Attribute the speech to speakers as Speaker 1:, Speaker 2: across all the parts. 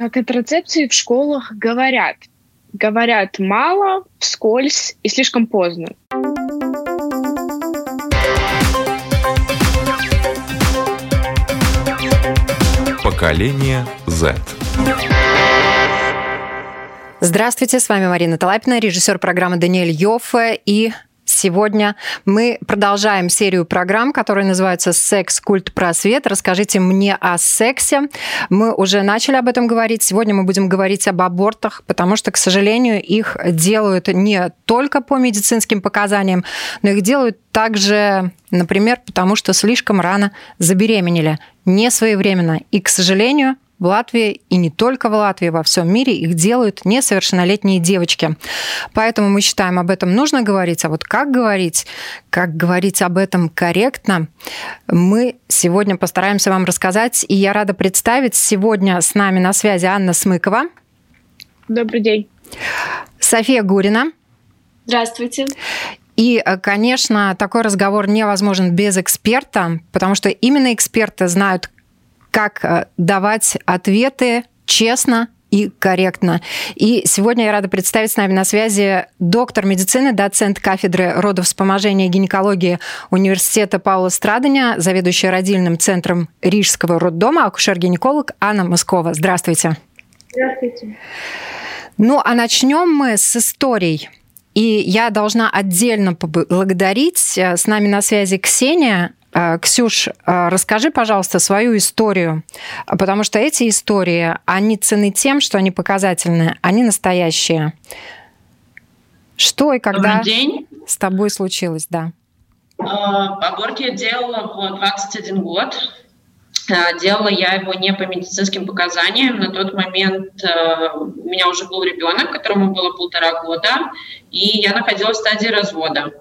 Speaker 1: О контрацепции в школах говорят. Говорят мало, вскользь и слишком поздно.
Speaker 2: Поколение Z.
Speaker 3: Здравствуйте, с вами Марина Талапина, режиссер программы Даниэль Йоффе и Сегодня мы продолжаем серию программ, которая называется «Секс, культ, просвет». Расскажите мне о сексе. Мы уже начали об этом говорить. Сегодня мы будем говорить об абортах, потому что, к сожалению, их делают не только по медицинским показаниям, но их делают также, например, потому что слишком рано забеременели, не своевременно. И, к сожалению, в Латвии и не только в Латвии, во всем мире их делают несовершеннолетние девочки. Поэтому мы считаем, об этом нужно говорить. А вот как говорить, как говорить об этом корректно, мы сегодня постараемся вам рассказать. И я рада представить сегодня с нами на связи Анна Смыкова.
Speaker 1: Добрый день.
Speaker 3: София Гурина.
Speaker 4: Здравствуйте.
Speaker 3: И, конечно, такой разговор невозможен без эксперта, потому что именно эксперты знают, как э, давать ответы честно и корректно. И сегодня я рада представить с нами на связи доктор медицины, доцент кафедры родовспоможения и гинекологии Университета Паула Страдания, заведующая родильным центром Рижского роддома, акушер-гинеколог Анна Москова. Здравствуйте.
Speaker 4: Здравствуйте.
Speaker 3: Ну, а начнем мы с историй. И я должна отдельно поблагодарить. Э, с нами на связи Ксения. Э, Ксюш, э, расскажи, пожалуйста, свою историю, потому что эти истории, они цены тем, что они показательные, они настоящие. Что и когда с тобой случилось, да?
Speaker 4: Э, аборт я делала в 21 год. Делала я его не по медицинским показаниям. На тот момент у меня уже был ребенок, которому было полтора года, и я находилась в стадии развода.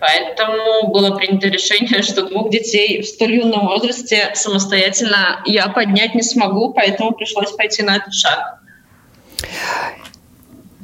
Speaker 4: Поэтому было принято решение, что двух детей в столь юном возрасте самостоятельно я поднять не смогу, поэтому пришлось пойти на этот шаг.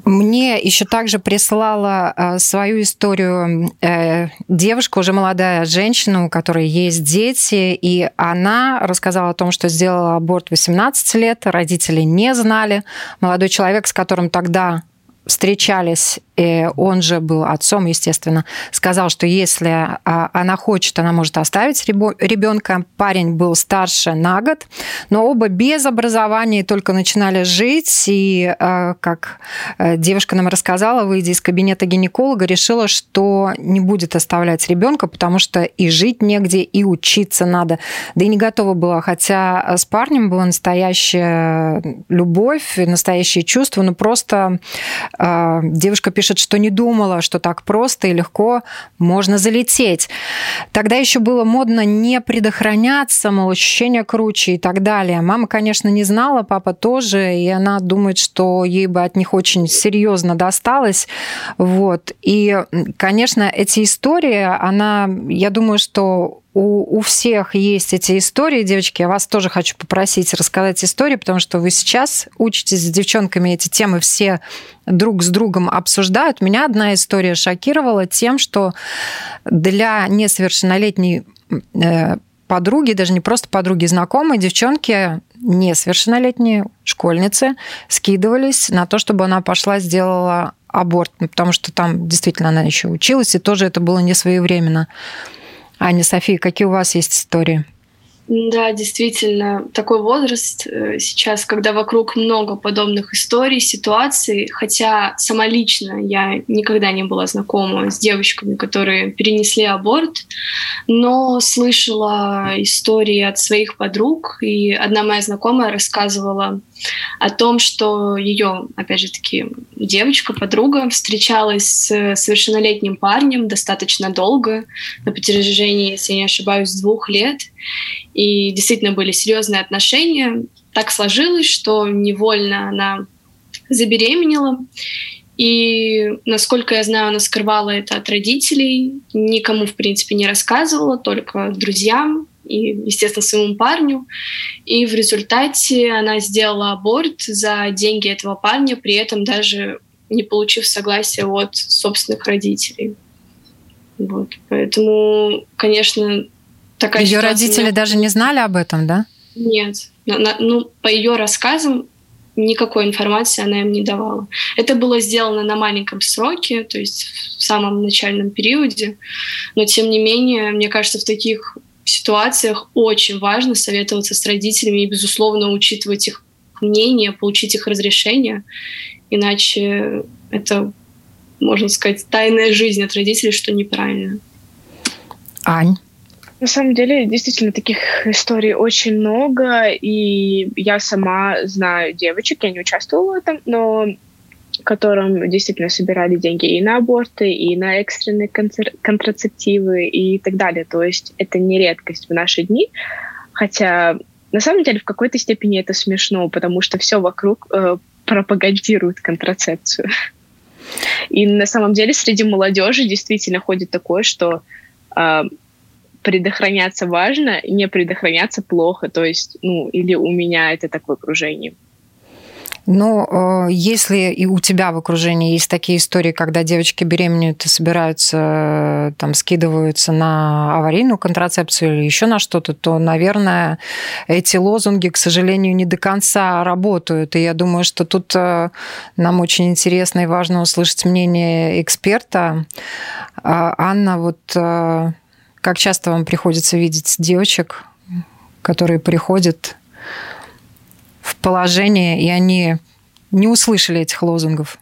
Speaker 3: Мне еще также прислала э, свою историю э, девушка, уже молодая женщина, у которой есть дети, и она рассказала о том, что сделала аборт 18 лет, родители не знали. Молодой человек, с которым тогда встречались и он же был отцом, естественно, сказал, что если а, она хочет, она может оставить ребенка. Парень был старше на год, но оба без образования только начинали жить. И, а, как э, девушка нам рассказала, выйдя из кабинета гинеколога, решила, что не будет оставлять ребенка, потому что и жить негде, и учиться надо. Да и не готова была, хотя с парнем была настоящая любовь, настоящие чувства, но просто а, девушка пишет, пишет, что не думала, что так просто и легко можно залететь. Тогда еще было модно не предохраняться, мол, ощущение круче и так далее. Мама, конечно, не знала, папа тоже, и она думает, что ей бы от них очень серьезно досталось. Вот. И, конечно, эти истории, она, я думаю, что у, у всех есть эти истории, девочки. Я вас тоже хочу попросить рассказать истории, потому что вы сейчас учитесь с девчонками эти темы все друг с другом обсуждают. Меня одна история шокировала тем, что для несовершеннолетней э, подруги, даже не просто подруги, знакомые, девчонки несовершеннолетние школьницы скидывались на то, чтобы она пошла сделала аборт, потому что там действительно она еще училась, и тоже это было не своевременно. Аня, София, какие у вас есть истории?
Speaker 4: Да, действительно, такой возраст э, сейчас, когда вокруг много подобных историй, ситуаций, хотя сама лично я никогда не была знакома с девочками, которые перенесли аборт, но слышала истории от своих подруг, и одна моя знакомая рассказывала о том, что ее, опять же таки, девочка, подруга встречалась с совершеннолетним парнем достаточно долго, на протяжении, если я не ошибаюсь, двух лет, и действительно были серьезные отношения. Так сложилось, что невольно она забеременела, и, насколько я знаю, она скрывала это от родителей, никому, в принципе, не рассказывала, только друзьям и, естественно, своему парню. И в результате она сделала аборт за деньги этого парня, при этом даже не получив согласия от собственных родителей. Вот. Поэтому, конечно, такая
Speaker 3: Ее родители
Speaker 4: меня...
Speaker 3: даже не знали об этом, да?
Speaker 4: Нет, ну, по ее рассказам, никакой информации она им не давала. Это было сделано на маленьком сроке, то есть в самом начальном периоде, но тем не менее, мне кажется, в таких ситуациях очень важно советоваться с родителями и, безусловно, учитывать их мнение, получить их разрешение, иначе это, можно сказать, тайная жизнь от родителей, что неправильно.
Speaker 3: Ань?
Speaker 1: На самом деле, действительно, таких историй очень много, и я сама знаю девочек, я не участвовала в этом, но которым действительно собирали деньги и на аборты, и на экстренные контрацептивы и так далее. То есть это не редкость в наши дни, хотя на самом деле в какой-то степени это смешно, потому что все вокруг э, пропагандирует контрацепцию. И на самом деле среди молодежи действительно ходит такое, что э, предохраняться важно, не предохраняться плохо. То есть, ну, или у меня это так в
Speaker 3: э, если и у тебя в окружении есть такие истории, когда девочки беременеют и собираются, там, скидываются на аварийную контрацепцию или еще на что-то, то, наверное, эти лозунги, к сожалению, не до конца работают. И я думаю, что тут э, нам очень интересно и важно услышать мнение эксперта. А, Анна, вот э, как часто вам приходится видеть девочек, которые приходят положение, и они не услышали этих лозунгов?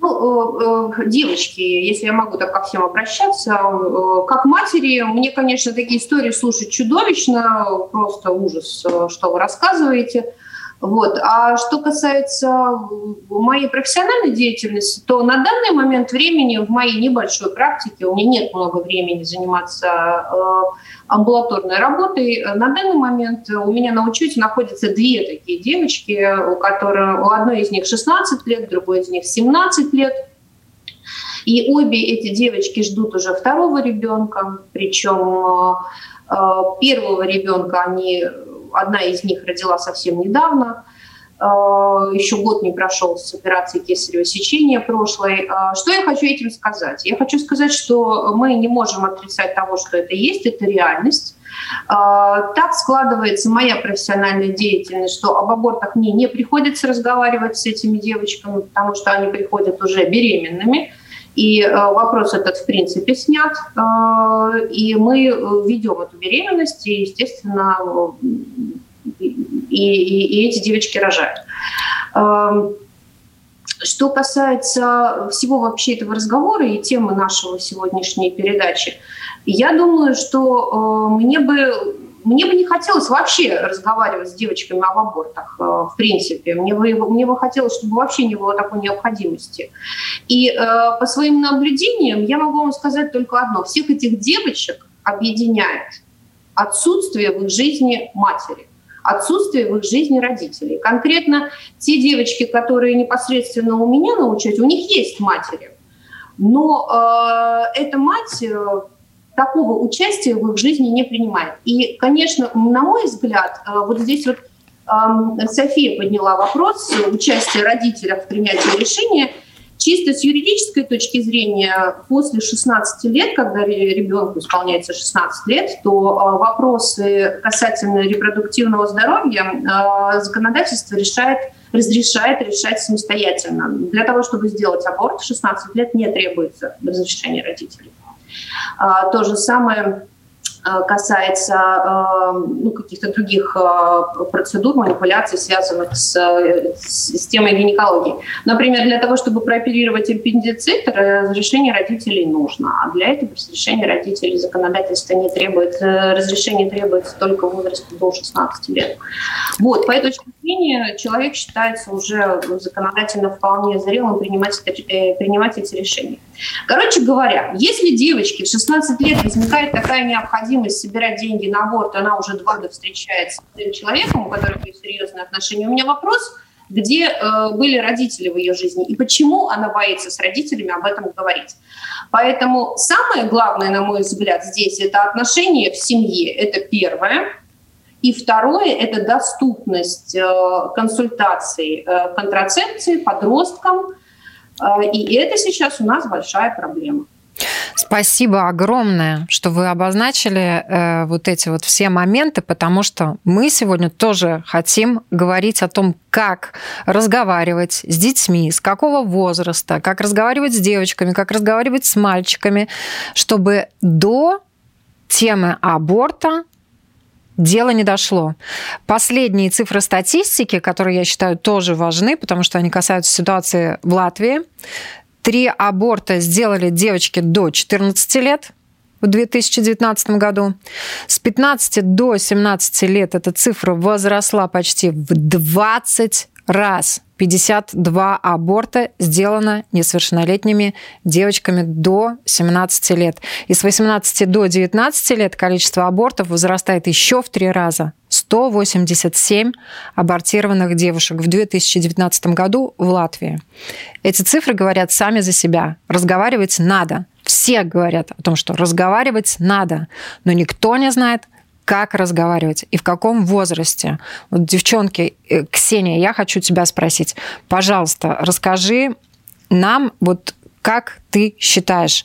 Speaker 5: Ну, э, э, девочки, если я могу так ко всем обращаться, э, как матери, мне, конечно, такие истории слушать чудовищно, просто ужас, что вы рассказываете. Вот. А что касается моей профессиональной деятельности, то на данный момент времени в моей небольшой практике, у меня нет много времени заниматься э, амбулаторной работой, на данный момент у меня на учете находятся две такие девочки, у, которых, у одной из них 16 лет, другой из них 17 лет. И обе эти девочки ждут уже второго ребенка, причем э, первого ребенка они одна из них родила совсем недавно, э, еще год не прошел с операции кесарево сечения прошлой. Э, что я хочу этим сказать? Я хочу сказать, что мы не можем отрицать того, что это есть, это реальность. Э, так складывается моя профессиональная деятельность, что об абортах мне не приходится разговаривать с этими девочками, потому что они приходят уже беременными. И э, вопрос этот, в принципе, снят. Э, и мы ведем эту беременность, и, естественно, и, и, и эти девочки рожают. Эм, что касается всего вообще этого разговора и темы нашего сегодняшней передачи, я думаю, что э, мне бы мне бы не хотелось вообще разговаривать с девочками об абортах, э, в принципе. Мне бы, мне бы хотелось, чтобы вообще не было такой необходимости. И э, по своим наблюдениям я могу вам сказать только одно. Всех этих девочек объединяет отсутствие в их жизни матери отсутствие в их жизни родителей. Конкретно те девочки, которые непосредственно у меня на учете, у них есть матери, но э, эта мать э, такого участия в их жизни не принимает. И, конечно, на мой взгляд, э, вот здесь вот София подняла вопрос участия родителей в принятии решения. Чисто с юридической точки зрения, после 16 лет, когда ребенку исполняется 16 лет, то э, вопросы касательно репродуктивного здоровья э, законодательство решает разрешает решать самостоятельно. Для того, чтобы сделать аборт в 16 лет, не требуется разрешения родителей. А, то же самое касается э, ну, каких-то других э, процедур, манипуляций, связанных с, с темой гинекологии. Например, для того, чтобы прооперировать аппендицит, разрешение родителей нужно, а для этого разрешение родителей законодательство не требует, разрешение требуется только в возрасте до 16 лет. Вот, по этой точке зрения человек считается уже законодательно вполне зрелым принимать, принимать эти решения. Короче говоря, если девочке в 16 лет возникает такая необходимость собирать деньги на аборт, она уже два года встречается с этим человеком, у которого есть серьезные отношения, у меня вопрос, где э, были родители в ее жизни и почему она боится с родителями об этом говорить. Поэтому самое главное, на мой взгляд, здесь это отношения в семье, это первое. И второе – это доступность э, консультаций э, контрацепции подросткам, а, и это сейчас у нас большая проблема.
Speaker 3: Спасибо огромное, что вы обозначили э, вот эти вот все моменты, потому что мы сегодня тоже хотим говорить о том, как разговаривать с детьми, с какого возраста, как разговаривать с девочками, как разговаривать с мальчиками, чтобы до темы аборта дело не дошло. Последние цифры статистики, которые я считаю тоже важны, потому что они касаются ситуации в Латвии. Три аборта сделали девочки до 14 лет в 2019 году. С 15 до 17 лет эта цифра возросла почти в 20 раз. 52 аборта сделано несовершеннолетними девочками до 17 лет. И с 18 до 19 лет количество абортов возрастает еще в три раза. 187 абортированных девушек в 2019 году в Латвии. Эти цифры говорят сами за себя. Разговаривать надо. Все говорят о том, что разговаривать надо, но никто не знает, как разговаривать и в каком возрасте. Вот, девчонки, э, Ксения, я хочу тебя спросить, пожалуйста, расскажи нам, вот как ты считаешь,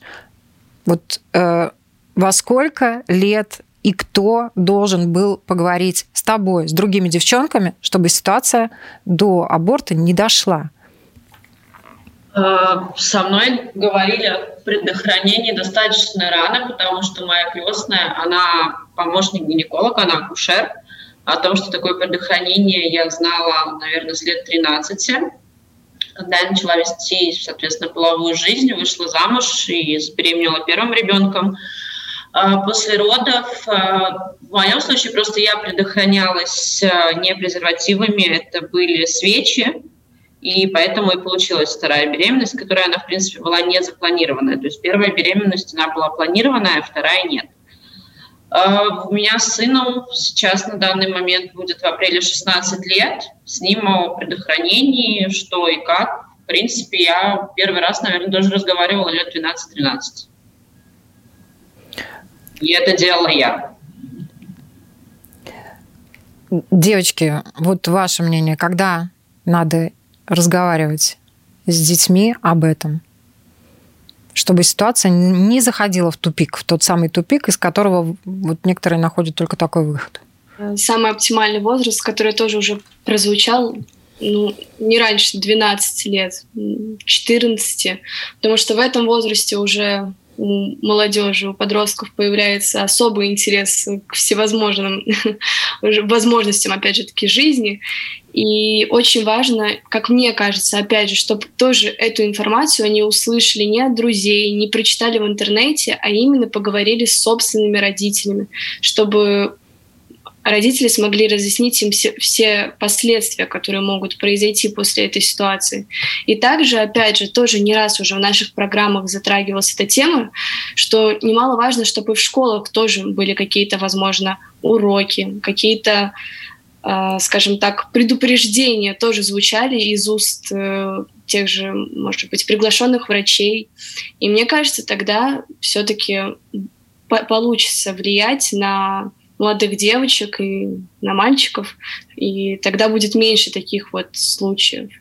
Speaker 3: вот э, во сколько лет и кто должен был поговорить с тобой, с другими девчонками, чтобы ситуация до аборта не дошла?
Speaker 6: Э, со мной говорили о предохранении достаточно рано, потому что моя крестная, она помощник гинеколога, она акушер. О том, что такое предохранение, я знала, наверное, с лет 13, когда я начала вести, соответственно, половую жизнь, вышла замуж и забеременела первым ребенком. Э, после родов, э, в моем случае, просто я предохранялась не презервативами, это были свечи, и поэтому и получилась вторая беременность, которая, она, в принципе, была не запланированная. То есть первая беременность, она была планированная, а вторая нет. А, у меня с сыном сейчас на данный момент будет в апреле 16 лет. С ним о предохранении, что и как. В принципе, я первый раз, наверное, тоже разговаривала лет 12-13. И это делала я.
Speaker 3: Девочки, вот ваше мнение, когда надо разговаривать с детьми об этом, чтобы ситуация не заходила в тупик, в тот самый тупик, из которого вот некоторые находят только такой выход.
Speaker 4: Самый оптимальный возраст, который тоже уже прозвучал, ну, не раньше 12 лет, 14, потому что в этом возрасте уже у молодежи, у подростков появляется особый интерес к всевозможным возможностям, опять же таки, жизни. И очень важно, как мне кажется, опять же, чтобы тоже эту информацию они услышали не от друзей, не прочитали в интернете, а именно поговорили с собственными родителями, чтобы родители смогли разъяснить им все, все последствия, которые могут произойти после этой ситуации. И также, опять же, тоже не раз уже в наших программах затрагивалась эта тема, что немаловажно, чтобы в школах тоже были какие-то, возможно, уроки, какие-то э, скажем так, предупреждения тоже звучали из уст э, тех же, может быть, приглашенных врачей. И мне кажется, тогда все-таки получится влиять на молодых девочек и на мальчиков, и тогда будет меньше таких вот случаев.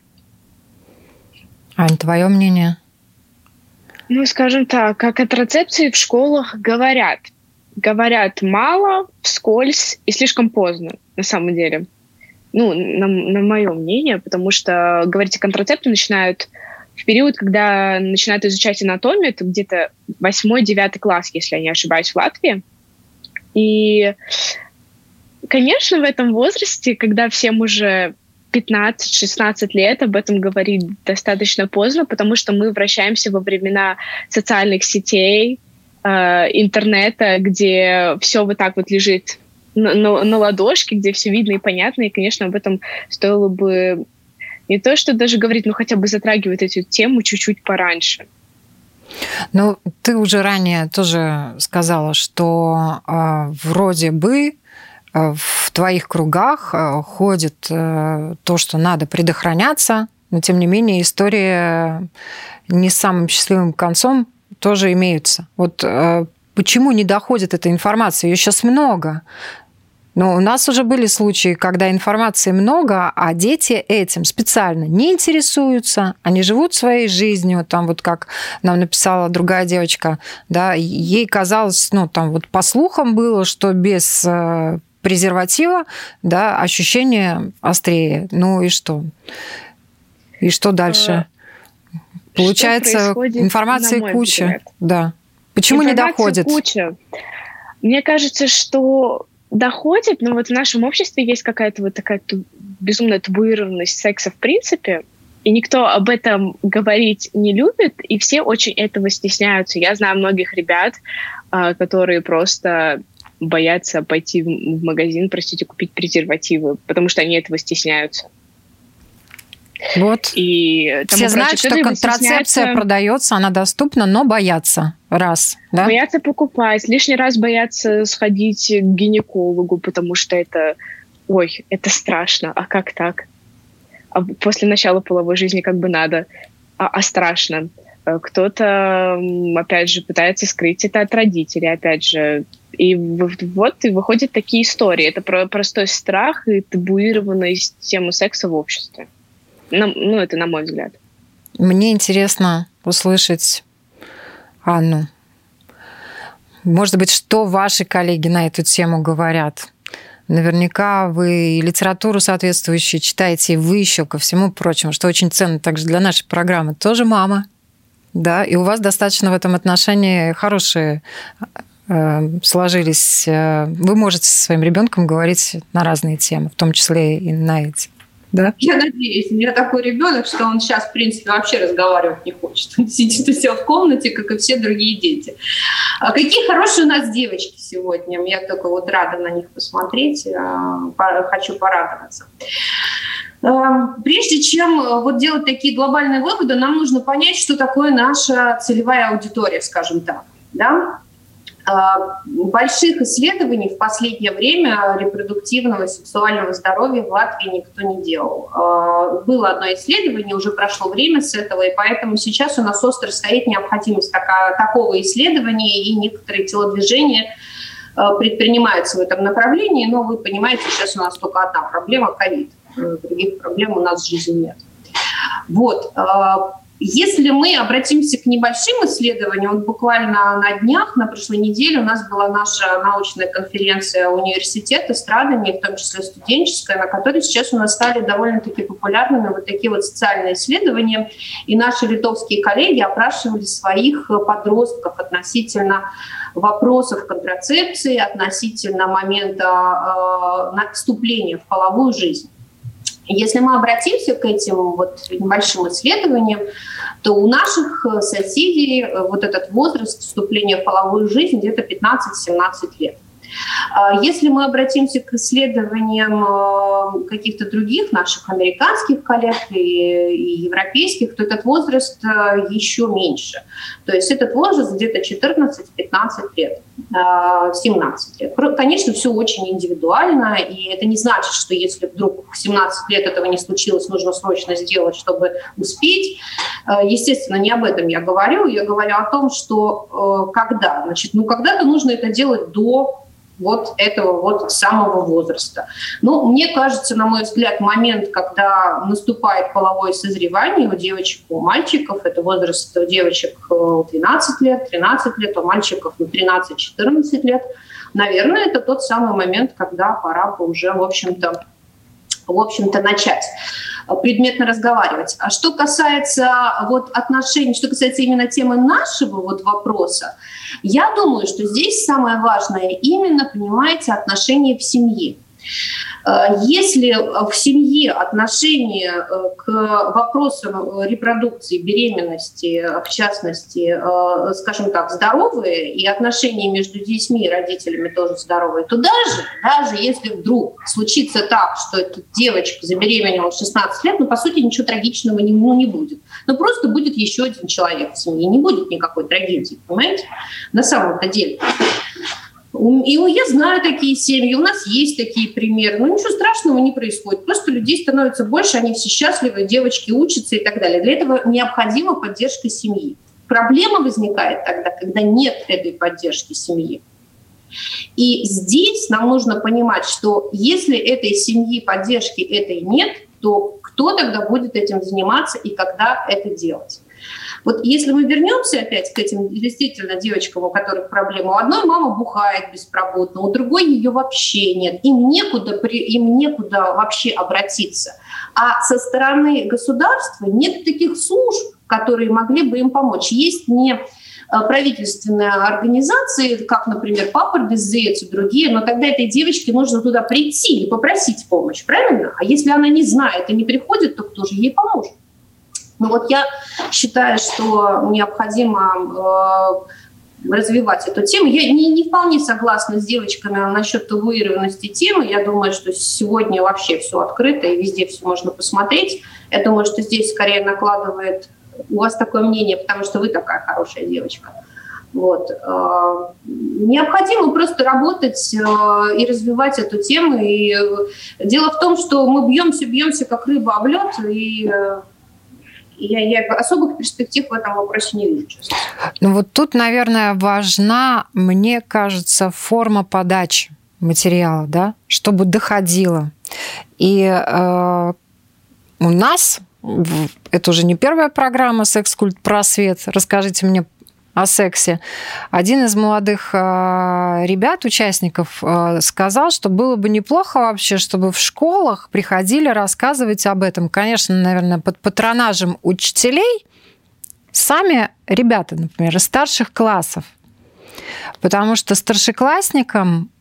Speaker 3: Ань, твое мнение?
Speaker 1: Ну, скажем так, как контрацепции в школах говорят. Говорят мало, вскользь и слишком поздно, на самом деле. Ну, на, на мое мнение, потому что говорить о контрацепции начинают в период, когда начинают изучать анатомию, это где-то 8-9 класс, если я не ошибаюсь, в Латвии. И, конечно, в этом возрасте, когда всем уже 15-16 лет об этом говорить достаточно поздно, потому что мы вращаемся во времена социальных сетей, э, интернета, где все вот так вот лежит на, на, на ладошке, где все видно и понятно, и, конечно, об этом стоило бы не то, что даже говорить, но хотя бы затрагивать эту тему чуть-чуть пораньше.
Speaker 3: Ну, ты уже ранее тоже сказала, что э, вроде бы э, в твоих кругах э, ходит э, то, что надо предохраняться, но тем не менее истории не самым счастливым концом тоже имеются. Вот почему не доходит эта информация? Ее сейчас много. Но у нас уже были случаи, когда информации много, а дети этим специально не интересуются, они живут своей жизнью, там вот как нам написала другая девочка, да, ей казалось, ну, там вот по слухам было, что без э, презерватива, да, ощущение острее. Ну и что? И что дальше? А, Получается, информации куча. Взгляд? Да. Почему не доходит?
Speaker 1: куча. Мне кажется, что доходит, но вот в нашем обществе есть какая-то вот такая безумная табуированность секса в принципе, и никто об этом говорить не любит, и все очень этого стесняются. Я знаю многих ребят, а, которые просто боятся пойти в магазин, простите, купить презервативы, потому что они этого стесняются.
Speaker 3: Вот. И Все знают, что контрацепция продается, она доступна, но боятся. Раз. Да?
Speaker 1: Боятся покупать, лишний раз боятся сходить к гинекологу, потому что это, ой, это страшно, а как так? А после начала половой жизни как бы надо, а, а страшно. Э, кто-то, опять же, пытается скрыть это от родителей, опять же. И вот и выходят такие истории. Это про простой страх и табуированность темы секса в обществе. Ну, это на мой взгляд.
Speaker 3: Мне интересно услышать Анну. Может быть, что ваши коллеги на эту тему говорят? Наверняка вы литературу соответствующую читаете, и вы еще, ко всему прочему, что очень ценно также для нашей программы, тоже мама. Да, и у вас достаточно в этом отношении хорошие э, сложились. Э, вы можете со своим ребенком говорить на разные темы, в том числе и на эти да?
Speaker 5: Я надеюсь. У меня такой ребенок, что он сейчас, в принципе, вообще разговаривать не хочет. Он сидит у себя в комнате, как и все другие дети. А какие хорошие у нас девочки сегодня. Я только вот рада на них посмотреть. А, хочу порадоваться. А, прежде чем э, вот делать такие глобальные выводы, нам нужно понять, что такое наша целевая аудитория, скажем так. Да? А, больших исследований в последнее время репродуктивного и сексуального здоровья в Латвии никто не делал. А, было одно исследование, уже прошло время с этого, и поэтому сейчас у нас остро стоит необходимость такого исследования, и некоторые телодвижения а, предпринимаются в этом направлении, но вы понимаете, сейчас у нас только одна проблема – ковид. Других проблем у нас в жизни нет. Вот. Если мы обратимся к небольшим исследованиям, вот буквально на днях, на прошлой неделе у нас была наша научная конференция университета страдания, в том числе студенческая, на которой сейчас у нас стали довольно-таки популярными вот такие вот социальные исследования. И наши литовские коллеги опрашивали своих подростков относительно вопросов контрацепции, относительно момента э, вступления в половую жизнь. Если мы обратимся к этим вот небольшим исследованиям, то у наших э, соседей э, вот этот возраст вступления в половую жизнь где-то 15-17 лет. А если мы обратимся к исследованиям э, каких-то других наших американских коллег и европейских, то этот возраст э, еще меньше. То есть этот возраст где-то 14-15 лет, 17 э, лет. Конечно, все очень индивидуально, и это не значит, что если вдруг в 17 лет этого не случилось, нужно срочно сделать, чтобы успеть. Естественно, не об этом я говорю. Я говорю о том, что когда. Значит, ну, когда-то нужно это делать до вот этого вот самого возраста. Ну, мне кажется, на мой взгляд, момент, когда наступает половое созревание у девочек, у мальчиков, это возраст у девочек 12 э, лет, 13 лет, у мальчиков ну, 13-14 лет, наверное, это тот самый момент, когда пора бы уже, в общем-то, в общем-то, начать предметно разговаривать. А что касается вот отношений, что касается именно темы нашего вот вопроса, я думаю, что здесь самое важное именно, понимаете, отношения в семье. Э, если в семье отношение э, к вопросам репродукции, беременности, в частности, э, скажем так, здоровые, и отношения между детьми и родителями тоже здоровые, то даже, даже если вдруг случится так, что эта девочка забеременела в 16 лет, ну, по сути, ничего трагичного не, ну, не будет. Ну, просто будет еще один человек в семье, не будет никакой трагедии, понимаете? На самом-то деле. И я знаю такие семьи, у нас есть такие примеры. Но ничего страшного не происходит. Просто людей становится больше, они все счастливы, девочки учатся и так далее. Для этого необходима поддержка семьи. Проблема возникает тогда, когда нет этой поддержки семьи. И здесь нам нужно понимать, что если этой семьи поддержки этой нет, то кто тогда будет этим заниматься и когда это делать? Вот если мы вернемся опять к этим действительно девочкам, у которых проблемы, у одной мама бухает беспробудно, у другой ее вообще нет, им некуда, им некуда вообще обратиться. А со стороны государства нет таких служб, которые могли бы им помочь. Есть не э, правительственные организации, как, например, Папа Дезец и другие, но тогда этой девочке нужно туда прийти и попросить помощь, правильно? А если она не знает и не приходит, то кто же ей поможет? Ну вот я считаю, что необходимо э, развивать эту тему. Я не, не вполне согласна с девочками насчет табуированности темы. Я думаю, что сегодня вообще все открыто и везде все можно посмотреть. Я думаю, что здесь скорее накладывает у вас такое мнение, потому что вы такая хорошая девочка. Вот. Э, необходимо просто работать э, и развивать эту тему. И дело в том, что мы бьемся, бьемся, как рыба об лед, и я, я особых перспектив в этом вопросе не вижу.
Speaker 3: Ну вот тут, наверное, важна, мне кажется, форма подачи материала, да, чтобы доходило. И э, у нас это уже не первая программа «Секс-культ просвет». Расскажите мне о сексе. Один из молодых э, ребят, участников, э, сказал, что было бы неплохо вообще, чтобы в школах приходили рассказывать об этом. Конечно, наверное, под патронажем учителей, сами ребята, например, из старших классов. Потому что старшеклассникам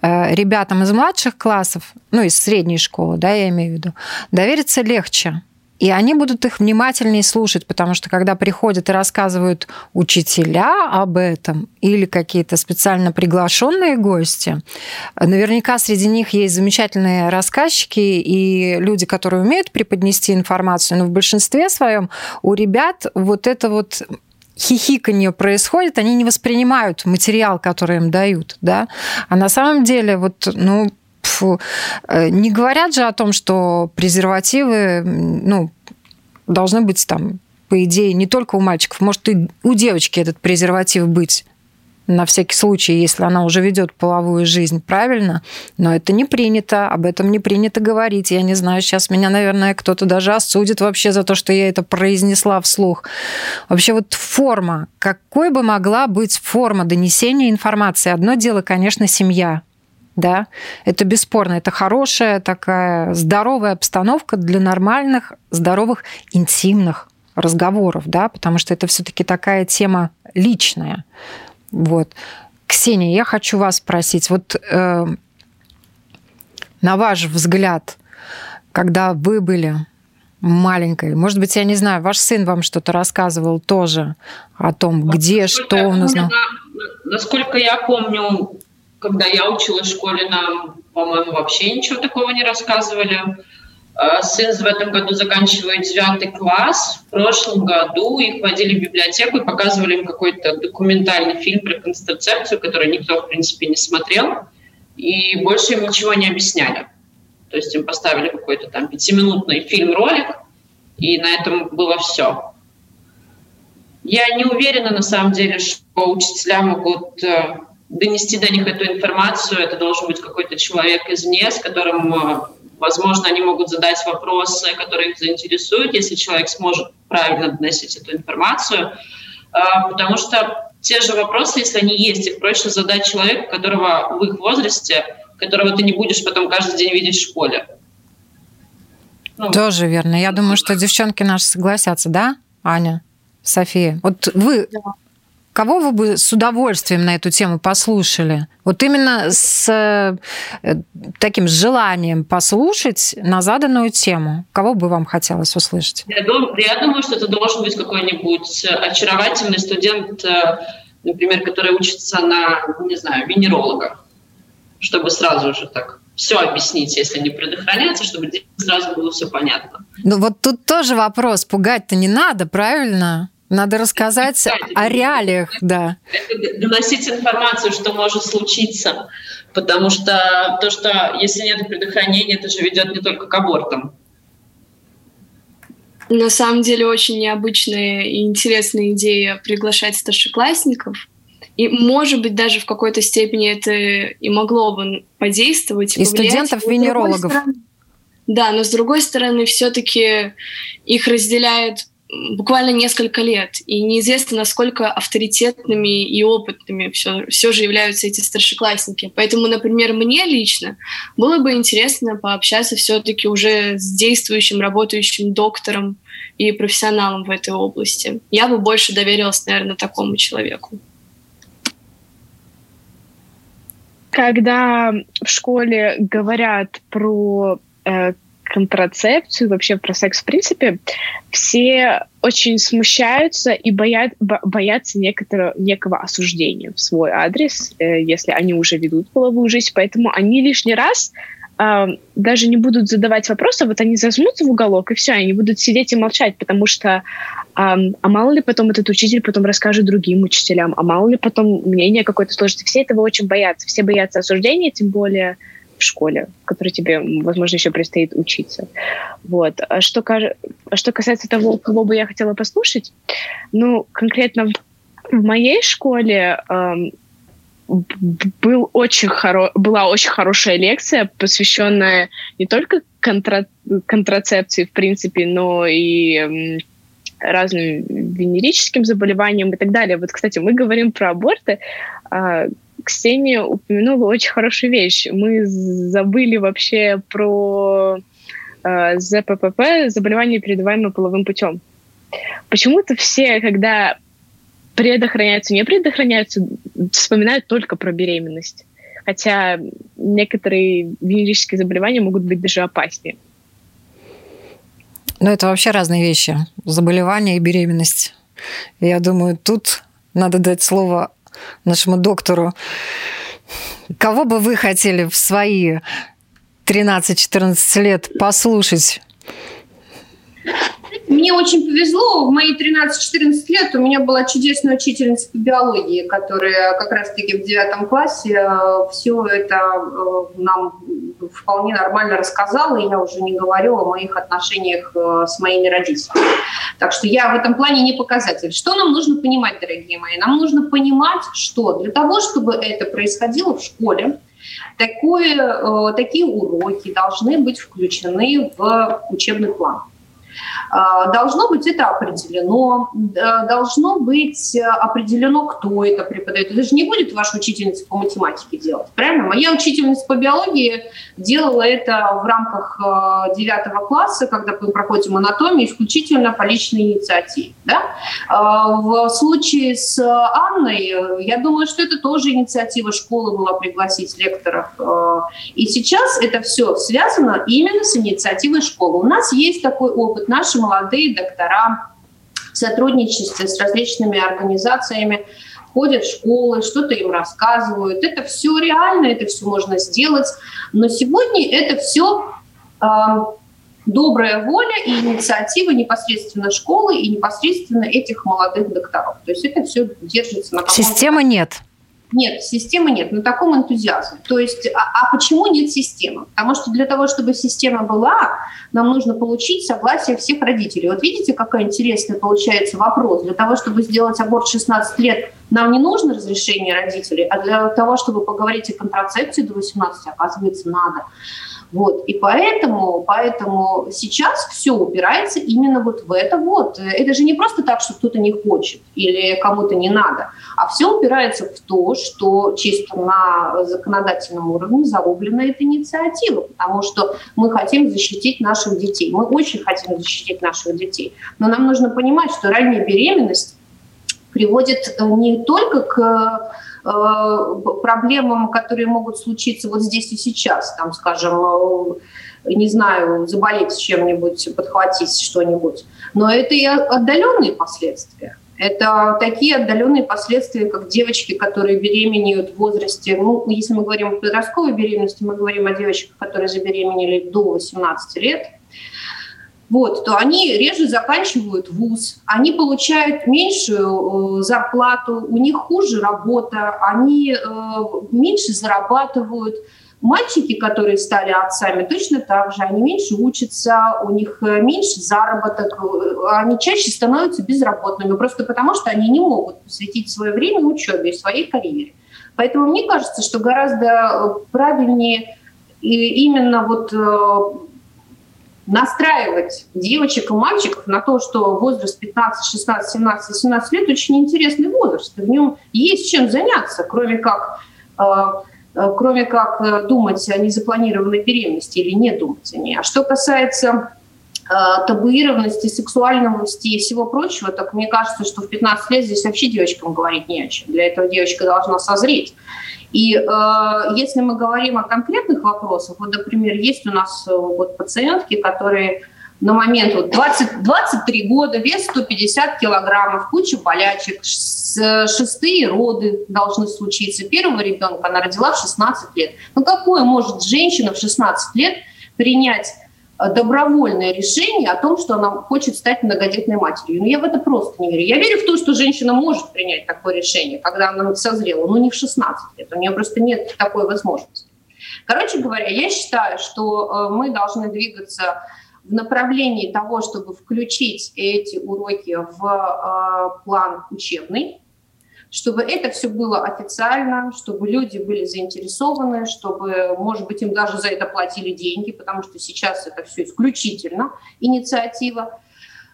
Speaker 3: э, ребятам из младших классов, ну, из средней школы, да, я имею в виду, довериться легче. И они будут их внимательнее слушать, потому что когда приходят и рассказывают учителя об этом или какие-то специально приглашенные гости, наверняка среди них есть замечательные рассказчики и люди, которые умеют преподнести информацию, но в большинстве своем у ребят вот это вот хихиканье происходит, они не воспринимают материал, который им дают, да, а на самом деле вот, ну, Э, не говорят же о том, что презервативы, ну, должны быть там, по идее, не только у мальчиков, может и у девочки этот презерватив быть на всякий случай, если она уже ведет половую жизнь, правильно, но это не принято, об этом не принято говорить. Я не знаю, сейчас меня, наверное, кто-то даже осудит вообще за то, что я это произнесла вслух. Вообще вот форма, какой бы могла быть форма донесения информации? Одно дело, конечно, семья, да, это бесспорно, это хорошая такая здоровая обстановка для нормальных, здоровых, интимных разговоров, да, потому что это все-таки такая тема личная. Вот. Ксения, я хочу вас спросить, вот э, на ваш взгляд, когда вы были маленькой, может быть, я не знаю, ваш сын вам что-то рассказывал тоже о том, где, насколько что он узнал?
Speaker 6: Насколько я помню, когда я училась в школе, нам, по-моему, вообще ничего такого не рассказывали. А, сын в этом году заканчивает девятый класс. В прошлом году их водили в библиотеку и показывали им какой-то документальный фильм про контрацепцию, который никто, в принципе, не смотрел. И больше им ничего не объясняли. То есть им поставили какой-то там пятиминутный фильм-ролик, и на этом было все. Я не уверена, на самом деле, что учителя могут э, донести до них эту информацию. Это должен быть какой-то человек извне, с которым, э, возможно, они могут задать вопросы, которые их заинтересуют, если человек сможет правильно доносить эту информацию. А, потому что те же вопросы, если они есть, их проще задать человеку, которого в их возрасте, которого ты не будешь потом каждый день видеть в школе.
Speaker 3: Ну, Тоже верно. Я думаю, что девчонки наши согласятся, да, Аня? София. Вот вы да кого вы бы с удовольствием на эту тему послушали? Вот именно с э, таким желанием послушать на заданную тему. Кого бы вам хотелось услышать?
Speaker 6: Я думаю, я думаю что это должен быть какой-нибудь очаровательный студент, э, например, который учится на, не знаю, венеролога, чтобы сразу же так все объяснить, если не предохраняться, чтобы сразу было все понятно.
Speaker 3: Ну вот тут тоже вопрос, пугать-то не надо, правильно? Надо рассказать о реалиях, да.
Speaker 6: Доносить информацию, что может случиться. Потому что то, что если нет предохранения, это же ведет не только к абортам.
Speaker 4: На самом деле очень необычная и интересная идея приглашать старшеклассников И, может быть, даже в какой-то степени это и могло бы подействовать.
Speaker 3: И студентов-венерологов.
Speaker 4: Да, но с другой стороны, все-таки их разделяет буквально несколько лет, и неизвестно, насколько авторитетными и опытными все, все же являются эти старшеклассники. Поэтому, например, мне лично было бы интересно пообщаться все-таки уже с действующим, работающим доктором и профессионалом в этой области. Я бы больше доверилась, наверное, такому человеку.
Speaker 1: Когда в школе говорят про э, контрацепцию, вообще про секс в принципе, все очень смущаются и боят, боятся некоторого, некого осуждения в свой адрес, э, если они уже ведут половую жизнь. Поэтому они лишний раз э, даже не будут задавать вопросы, вот они зажмутся в уголок, и все, они будут сидеть и молчать, потому что э, а мало ли потом этот учитель потом расскажет другим учителям, а мало ли потом мнение какое-то сложится. Все этого очень боятся. Все боятся осуждения, тем более в школе, в которой тебе, возможно, еще предстоит учиться. Вот. А что, а что касается того, кого бы я хотела послушать, ну, конкретно в моей школе эм, был очень хоро... была очень хорошая лекция, посвященная не только контра... контрацепции, в принципе, но и разным венерическим заболеваниям и так далее. Вот, кстати, мы говорим про аборты, э, Ксения упомянула очень хорошую вещь. Мы забыли вообще про э, ЗППП, заболевание, передаваемое половым путем. Почему-то все, когда предохраняются, не предохраняются, вспоминают только про беременность. Хотя некоторые венерические заболевания могут быть даже опаснее.
Speaker 3: Ну, это вообще разные вещи. Заболевание и беременность. Я думаю, тут надо дать слово нашему доктору. Кого бы вы хотели в свои 13-14 лет послушать
Speaker 5: мне очень повезло. В мои 13-14 лет у меня была чудесная учительница по биологии, которая как раз-таки в девятом классе э, все это э, нам вполне нормально рассказала, и я уже не говорю о моих отношениях э, с моими родителями. Так что я в этом плане не показатель. Что нам нужно понимать, дорогие мои? Нам нужно понимать, что для того, чтобы это происходило в школе, такое, такие уроки должны быть включены в учебный план. А, должно быть это определено, должно быть э, определено, кто это преподает. Это же не будет ваша учительница по математике делать, правильно? Моя учительница по биологии делала это в рамках э, девятого класса, когда мы проходим анатомию, исключительно по личной инициативе. Да? А, в случае с Анной, я думаю, что это тоже инициатива школы была пригласить лекторов. Э, и сейчас это все связано именно с инициативой школы. У нас есть такой опыт. Наши молодые доктора в сотрудничестве с различными организациями ходят в школы, что-то им рассказывают. Это все реально, это все можно сделать. Но сегодня это все э, добрая воля и инициатива непосредственно школы и непосредственно этих молодых докторов. То есть это все держится на.
Speaker 3: Системы нет.
Speaker 5: Нет, системы нет, на таком энтузиазме. То есть, а, а почему нет системы? Потому что для того, чтобы система была, нам нужно получить согласие всех родителей. Вот видите, какой интересный получается вопрос. Для того, чтобы сделать аборт 16 лет, нам не нужно разрешение родителей, а для того, чтобы поговорить о контрацепции до 18, оказывается, надо. Вот. И поэтому, поэтому сейчас все упирается именно вот в это вот. Это же не просто так, что кто-то не хочет или кому-то не надо, а все упирается в то, что чисто на законодательном уровне зарублена эта инициатива, потому что мы хотим защитить наших детей. Мы очень хотим защитить наших детей. Но нам нужно понимать, что ранняя беременность приводит э, не только к проблемам, которые могут случиться вот здесь и сейчас, там, скажем, э, не знаю, заболеть чем-нибудь, подхватить что-нибудь. Но это и отдаленные последствия. Это такие отдаленные последствия, как девочки, которые беременеют в возрасте, ну, если мы говорим о подростковой беременности, мы говорим о девочках, которые забеременели до 18 лет, вот, то они реже заканчивают вуз, они получают меньшую э, зарплату, у них хуже работа, они э, меньше зарабатывают. Мальчики, которые стали отцами, точно так же, они меньше учатся, у них э, меньше заработок, э, они чаще становятся безработными, просто потому что они не могут посвятить свое время учебе и своей карьере. Поэтому мне кажется, что гораздо э, правильнее именно вот настраивать девочек и мальчиков на то, что возраст 15, 16, 17, 17 лет очень интересный возраст. И в нем есть чем заняться, кроме как Э, кроме как э, думать о незапланированной беременности или не думать о ней. А что касается табуированности, сексуальности и всего прочего, так мне кажется, что в 15 лет здесь вообще девочкам говорить не о чем. Для этого девочка должна созреть. И э, если мы говорим о конкретных вопросах, вот, например, есть у нас вот пациентки, которые на момент вот 20, 23 года, вес 150 килограммов, куча болячек, шестые роды должны случиться. Первого ребенка она родила в 16 лет. Ну какое может женщина в 16 лет принять э, добровольное решение о том, что она хочет стать многодетной матерью. Ну, я в это просто не верю. Я верю в то, что женщина может принять такое решение, когда она созрела, но не в 16 лет. У нее просто нет такой возможности. Короче говоря, я считаю, что э, мы должны двигаться в направлении того, чтобы включить эти уроки в э, план учебный, чтобы это все было официально, чтобы люди были заинтересованы, чтобы, может быть, им даже за это платили деньги, потому что сейчас это все исключительно инициатива.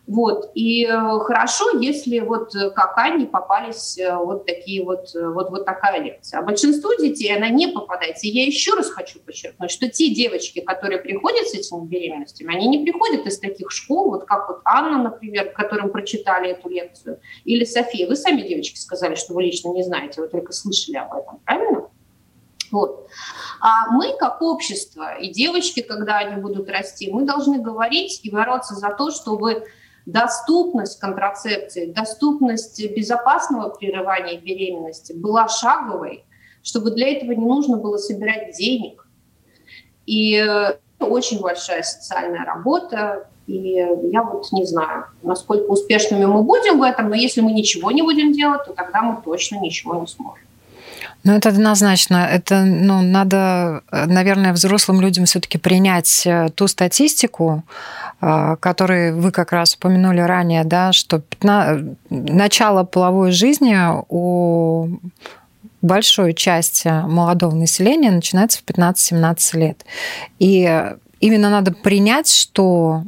Speaker 5: Вот. И э, хорошо, если вот э, как Анне попались э, вот такие вот, вот, вот такая лекция. А большинству детей она не попадается. И я еще раз хочу подчеркнуть, что те девочки, которые приходят с этими беременностями, они не приходят из таких школ, вот как вот Анна, например, которым прочитали эту лекцию, или София. Вы сами, девочки, сказали, что вы лично не знаете, вы только слышали об этом, правильно? Вот. А мы, как общество, и девочки, когда они будут расти, мы должны говорить и бороться за то, чтобы доступность контрацепции, доступность безопасного прерывания беременности была шаговой, чтобы для этого не нужно было собирать денег. И это очень большая социальная работа, и я вот не знаю, насколько успешными мы будем в этом, но если мы ничего не будем делать, то тогда мы точно ничего не сможем.
Speaker 3: Ну, это однозначно. Это, ну, надо, наверное, взрослым людям все-таки принять э, ту статистику, э, которую вы как раз упомянули ранее, да, что 15... начало половой жизни у большой части молодого населения начинается в 15-17 лет. И именно надо принять, что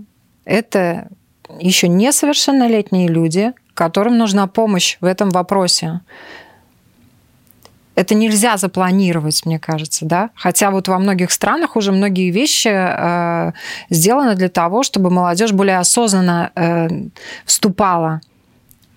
Speaker 3: это еще несовершеннолетние люди, которым нужна помощь в этом вопросе это нельзя запланировать, мне кажется, да. Хотя вот во многих странах уже многие вещи э, сделаны для того, чтобы молодежь более осознанно э, вступала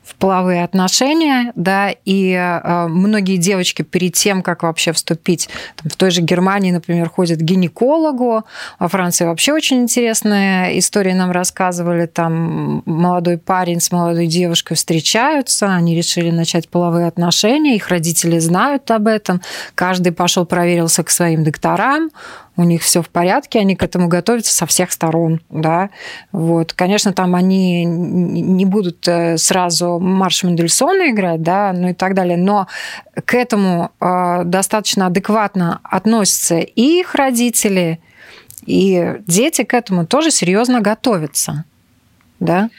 Speaker 3: в половые отношения, да, и э, многие девочки перед тем, как вообще вступить, там, в той же Германии, например, ходят к гинекологу, во Франции вообще очень интересная история нам рассказывали, там молодой парень с молодой девушкой встречаются, они решили начать половые отношения, их родители знают об этом, каждый пошел проверился к своим докторам, у них все в порядке, они к этому готовятся со всех сторон, да. Вот, конечно, там они не будут э, сразу марш Мендельсона играть, да, ну и так далее, но к этому э, достаточно адекватно относятся и их родители, и дети к этому тоже серьезно готовятся, да.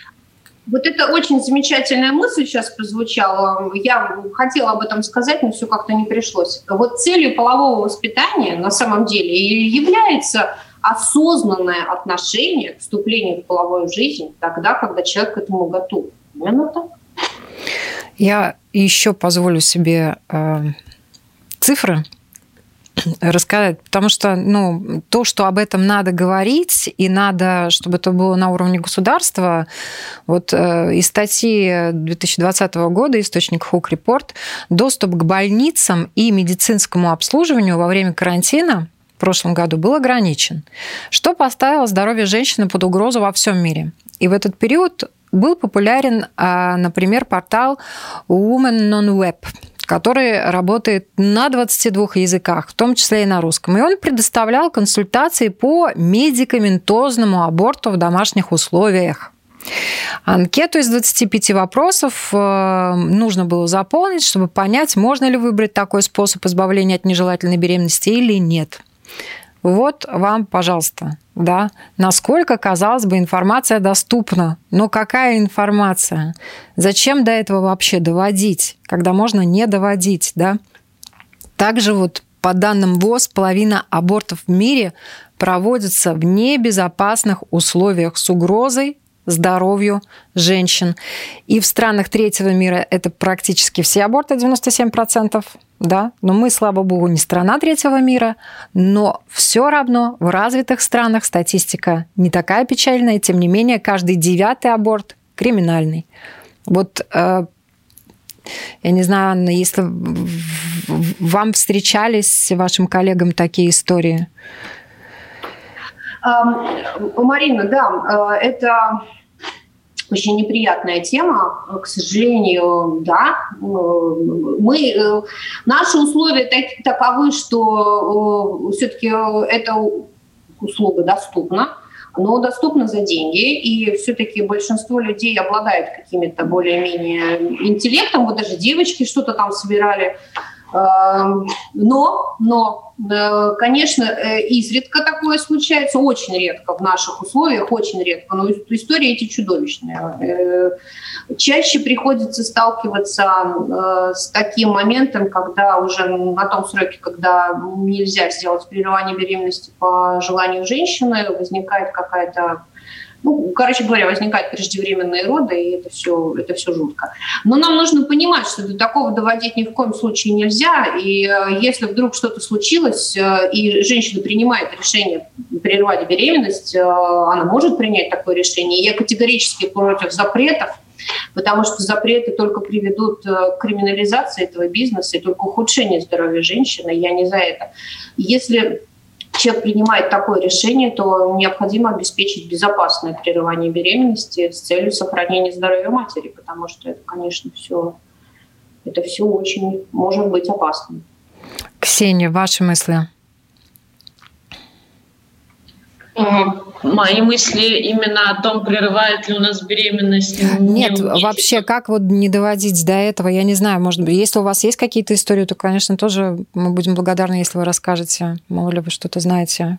Speaker 5: Вот это очень замечательная мысль сейчас прозвучала. Я хотела об этом сказать, но все как-то не пришлось. Вот целью полового воспитания на самом деле является осознанное отношение к вступлению в половую жизнь тогда, когда человек к этому готов. Именно так.
Speaker 3: Я еще позволю себе э, цифры рассказать, потому что ну, то, что об этом надо говорить, и надо, чтобы это было на уровне государства, вот э, из статьи 2020 года, источник Хук Report, доступ к больницам и медицинскому обслуживанию во время карантина в прошлом году был ограничен, что поставило здоровье женщины под угрозу во всем мире. И в этот период был популярен, а, например, портал Women on Web, который работает на 22 языках, в том числе и на русском. И он предоставлял консультации по медикаментозному аборту в домашних условиях. Анкету из 25 вопросов э, нужно было заполнить, чтобы понять, можно ли выбрать такой способ избавления от нежелательной беременности или нет. Вот вам, пожалуйста, да, насколько, казалось бы, информация доступна. Но какая информация? Зачем до этого вообще доводить, когда можно не доводить, да? Также вот по данным ВОЗ, половина абортов в мире проводится в небезопасных условиях с угрозой здоровью женщин. И в странах третьего мира это практически все аборты, 97%, да, но мы, слава богу, не страна третьего мира, но все равно в развитых странах статистика не такая печальная, тем не менее каждый девятый аборт криминальный. Вот э, я не знаю, Анна, если вам встречались вашим коллегам такие истории?
Speaker 5: Марина, да, э, это очень неприятная тема, к сожалению, да. Мы, э, наши условия так, таковы, что э, все-таки эта услуга доступна, но доступна за деньги, и все-таки большинство людей обладает какими-то более-менее интеллектом, вот даже девочки что-то там собирали, но, но, э, конечно, э, изредка такое случается, очень редко в наших условиях, очень редко, но истории эти чудовищные. Э, чаще приходится сталкиваться с таким моментом, когда уже на том сроке, когда нельзя сделать прерывание беременности по желанию женщины, возникает какая-то ну, короче говоря, возникают преждевременные роды, и это все, это все жутко. Но нам нужно понимать, что до такого доводить ни в коем случае нельзя, и э, если вдруг что-то случилось, э, и женщина принимает решение прервать беременность, э, она может принять такое решение. Я категорически против запретов, потому что запреты только приведут к криминализации этого бизнеса и только ухудшению здоровья женщины. Я не за это. Если человек принимает такое решение, то необходимо обеспечить безопасное прерывание беременности с целью сохранения здоровья матери, потому что это, конечно, все, это все очень может быть опасным.
Speaker 3: Ксения, ваши мысли?
Speaker 6: Мои мысли именно о том, прерывает ли у нас беременность.
Speaker 3: Нет, не вообще, как вот не доводить до этого, я не знаю, может быть, если у вас есть какие-то истории, то, конечно, тоже мы будем благодарны, если вы расскажете, мало ли вы что-то знаете.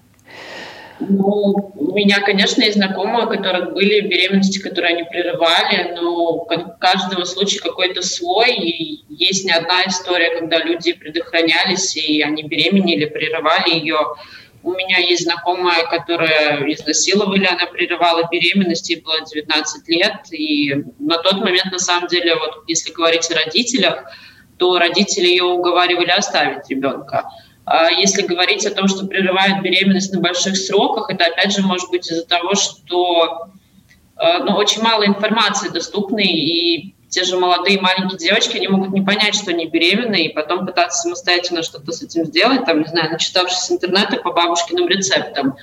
Speaker 6: Ну, у меня, конечно, есть знакомые, у которых были беременности, которые они прерывали, но у каждого случая какой-то свой, и есть не одна история, когда люди предохранялись, и они беременели, прерывали ее. У меня есть знакомая, которая изнасиловали, она прерывала беременность, ей было 19 лет. И на тот момент, на самом деле, вот если говорить о родителях, то родители ее уговаривали оставить ребенка. А если говорить о том, что прерывают беременность на больших сроках, это опять же может быть из-за того, что э, ну, очень мало информации доступной, и те же молодые маленькие девочки, они могут не понять, что они беременны, и потом пытаться самостоятельно что-то с этим сделать, там, не знаю, начитавшись интернета по бабушкиным рецептам.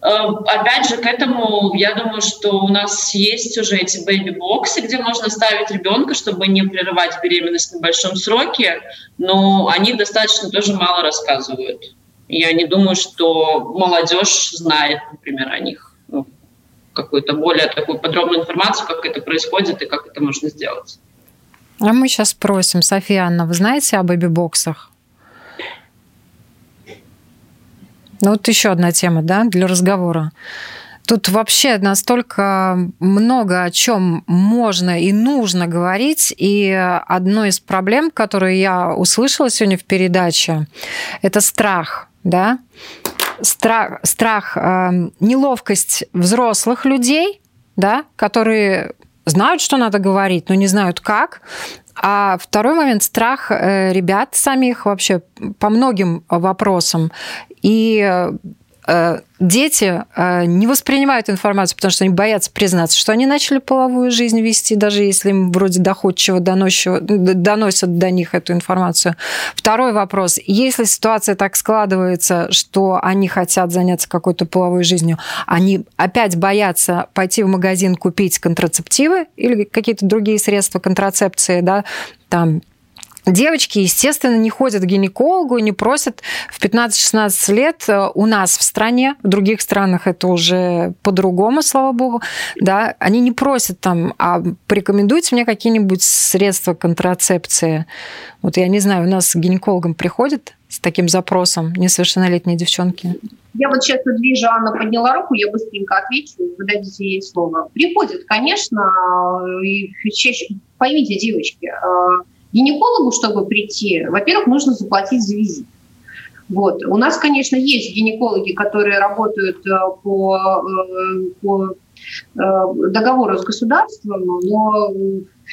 Speaker 6: Э, опять же, к этому, я думаю, что у нас есть уже эти бэйби-боксы, где можно ставить ребенка, чтобы не прерывать беременность на большом сроке, но они достаточно тоже мало рассказывают. Я не думаю, что молодежь знает, например, о них какую-то более такую подробную информацию, как это происходит и как это можно сделать.
Speaker 3: А мы сейчас спросим, София Анна, вы знаете о бэби-боксах? Ну вот еще одна тема, да, для разговора. Тут вообще настолько много о чем можно и нужно говорить. И одной из проблем, которую я услышала сегодня в передаче, это страх. Да? Страх, страх э, неловкость взрослых людей, да, которые знают, что надо говорить, но не знают как. А второй момент страх э, ребят самих вообще по многим вопросам. И Э, дети э, не воспринимают информацию, потому что они боятся признаться, что они начали половую жизнь вести, даже если им вроде доходчиво доносят, доносят до них эту информацию. Второй вопрос. Если ситуация так складывается, что они хотят заняться какой-то половой жизнью, они опять боятся пойти в магазин купить контрацептивы или какие-то другие средства контрацепции, да, там Девочки, естественно, не ходят к гинекологу, не просят в 15-16 лет э, у нас в стране, в других странах это уже по-другому, слава богу, да, они не просят там, а порекомендуйте мне какие-нибудь средства контрацепции. Вот я не знаю, у нас к гинекологам приходят с таким запросом несовершеннолетние девчонки?
Speaker 5: Я вот сейчас вот вижу, Анна подняла руку, я быстренько отвечу, вы дадите ей слово. Приходят, конечно, и чаще, поймите, девочки, э, гинекологу, чтобы прийти, во-первых, нужно заплатить за визит. Вот. У нас, конечно, есть гинекологи, которые работают э, по, э, по договору с государством, но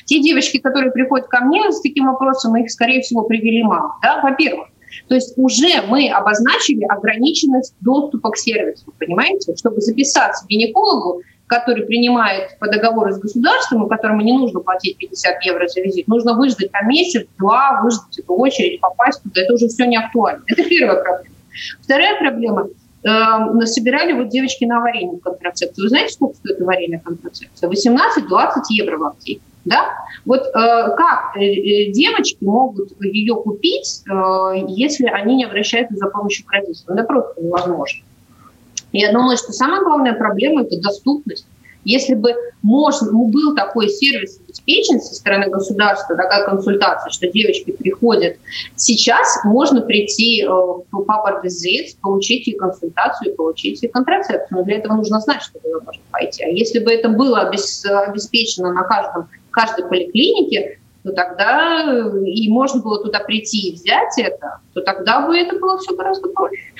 Speaker 5: те девочки, которые приходят ко мне с таким вопросом, их, скорее всего, привели мама. Да? Во-первых, то есть уже мы обозначили ограниченность доступа к сервису, понимаете? Чтобы записаться к гинекологу, который принимает по договору с государством, и которому не нужно платить 50 евро за визит, нужно выждать там месяц, два, выждать эту очередь, попасть туда. Это уже все не актуально. Это первая проблема. Вторая проблема э, собирали вот девочки на аварийную контрацепцию. Вы знаете, сколько стоит аварийная контрацепция? 18-20 евро в аптеке. Да? Вот э, как э, э, девочки могут ее купить, э, если они не обращаются за помощью к родителям? Это просто невозможно. Я думаю, что самая главная проблема – это доступность. Если бы можно, ну, был такой сервис обеспечен со стороны государства, такая консультация, что девочки приходят, сейчас можно прийти э, в Папа получить и консультацию, получить и контрацепцию. Но для этого нужно знать, что туда можно пойти. А если бы это было обеспечено на каждом каждой поликлинике, то тогда э, и можно было туда прийти и взять это, то тогда бы это было все гораздо проще.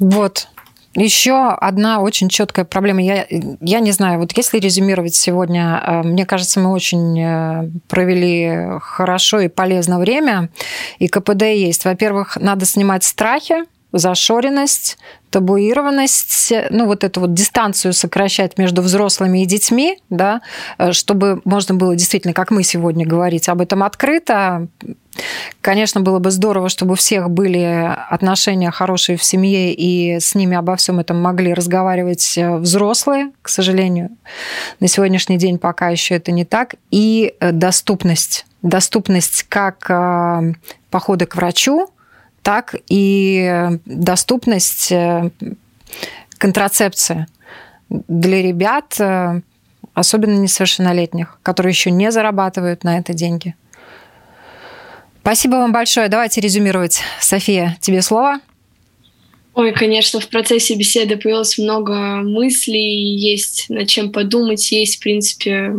Speaker 3: Вот, еще одна очень четкая проблема. Я, я не знаю, вот если резюмировать сегодня, э, мне кажется, мы очень э, провели хорошо и полезно время. И КПД есть. Во-первых, надо снимать страхи, зашоренность, табуированность, ну вот эту вот дистанцию сокращать между взрослыми и детьми, да, э, чтобы можно было действительно, как мы сегодня, говорить об этом открыто. Конечно, было бы здорово, чтобы у всех были отношения хорошие в семье, и с ними обо всем этом могли разговаривать э, взрослые. К сожалению, на сегодняшний день пока еще это не так. И э, доступность. Доступность как похода к врачу, так и доступность э, контрацепции для ребят, э, особенно несовершеннолетних, которые еще не зарабатывают на это деньги. Спасибо вам большое. Давайте резюмировать. София, тебе слово.
Speaker 4: Ой, конечно, в процессе беседы появилось много мыслей, есть над чем подумать, есть, в принципе,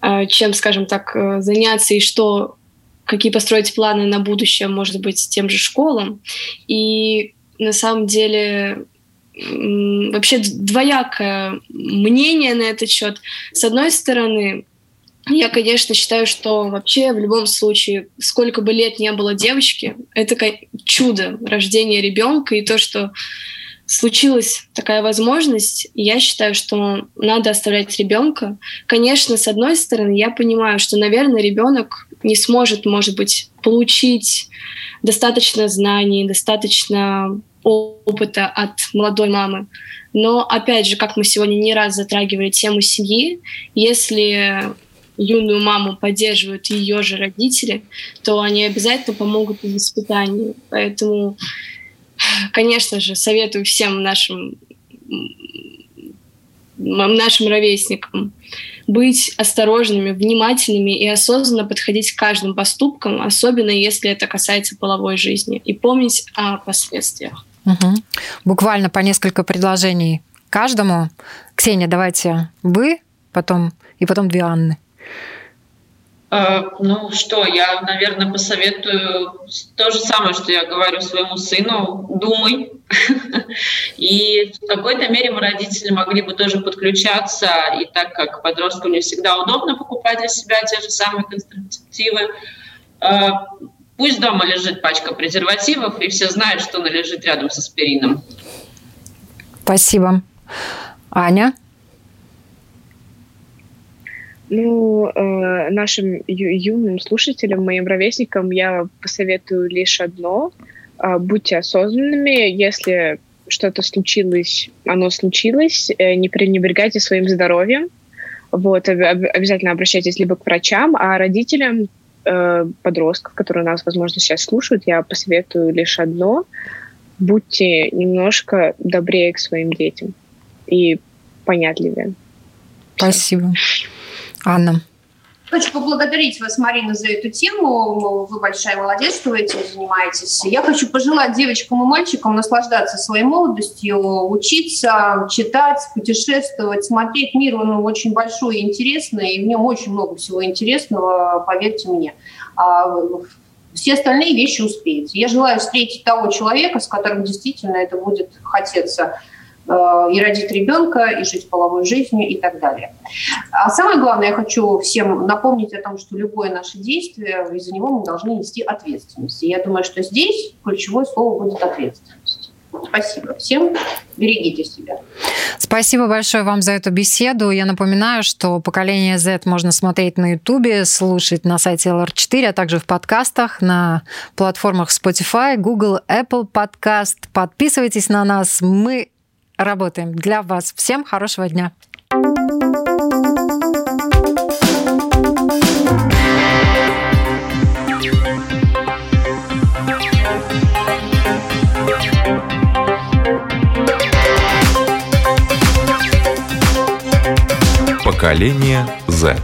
Speaker 4: э, чем, скажем так, заняться и что какие построить планы на будущее, может быть, тем же школам. И на самом деле вообще двоякое мнение на этот счет. С одной стороны, я, конечно, считаю, что вообще в любом случае, сколько бы лет не было девочки, это чудо рождения ребенка и то, что случилась такая возможность, я считаю, что надо оставлять ребенка. Конечно, с одной стороны, я понимаю, что, наверное, ребенок не сможет, может быть, получить достаточно знаний, достаточно опыта от молодой мамы. Но, опять же, как мы сегодня не раз затрагивали тему семьи, если юную маму поддерживают ее же родители, то они обязательно помогут в воспитании. Поэтому, конечно же, советую всем нашим нашим ровесникам быть осторожными, внимательными и осознанно подходить к каждым поступкам, особенно если это касается половой жизни, и помнить о последствиях.
Speaker 3: Угу. Буквально по несколько предложений каждому. Ксения, давайте вы, потом и потом две Анны.
Speaker 6: Э, ну что, я, наверное, посоветую то же самое, что я говорю своему сыну. Думай. И в какой-то мере мы, родители, могли бы тоже подключаться. И так как подростку не всегда удобно покупать для себя те же самые контрацептивы, э, пусть дома лежит пачка презервативов, и все знают, что она лежит рядом с аспирином.
Speaker 3: Спасибо. Аня?
Speaker 1: Ну, э, нашим ю- юным слушателям, моим ровесникам я посоветую лишь одно. Э, будьте осознанными, если что-то случилось, оно случилось, э, не пренебрегайте своим здоровьем. Вот, об- обязательно обращайтесь либо к врачам, а родителям э, подростков, которые нас, возможно, сейчас слушают, я посоветую лишь одно. Будьте немножко добрее к своим детям и понятливее.
Speaker 3: Спасибо. Анна.
Speaker 5: Хочу поблагодарить вас, Марина, за эту тему. Вы большая молодец, что вы этим занимаетесь. Я хочу пожелать девочкам и мальчикам наслаждаться своей молодостью, учиться, читать, путешествовать, смотреть мир. Он очень большой и интересный, и в нем очень много всего интересного, поверьте мне. А, все остальные вещи успеете. Я желаю встретить того человека, с которым действительно это будет хотеться и родить ребенка, и жить половой жизнью и так далее. А самое главное, я хочу всем напомнить о том, что любое наше действие, из-за него мы должны нести ответственность. И я думаю, что здесь ключевое слово будет ответственность. Спасибо всем. Берегите себя.
Speaker 3: Спасибо большое вам за эту беседу. Я напоминаю, что поколение Z можно смотреть на YouTube, слушать на сайте LR4, а также в подкастах на платформах Spotify, Google, Apple Podcast. Подписывайтесь на нас. Мы работаем для вас. Всем хорошего дня.
Speaker 2: Поколение Z.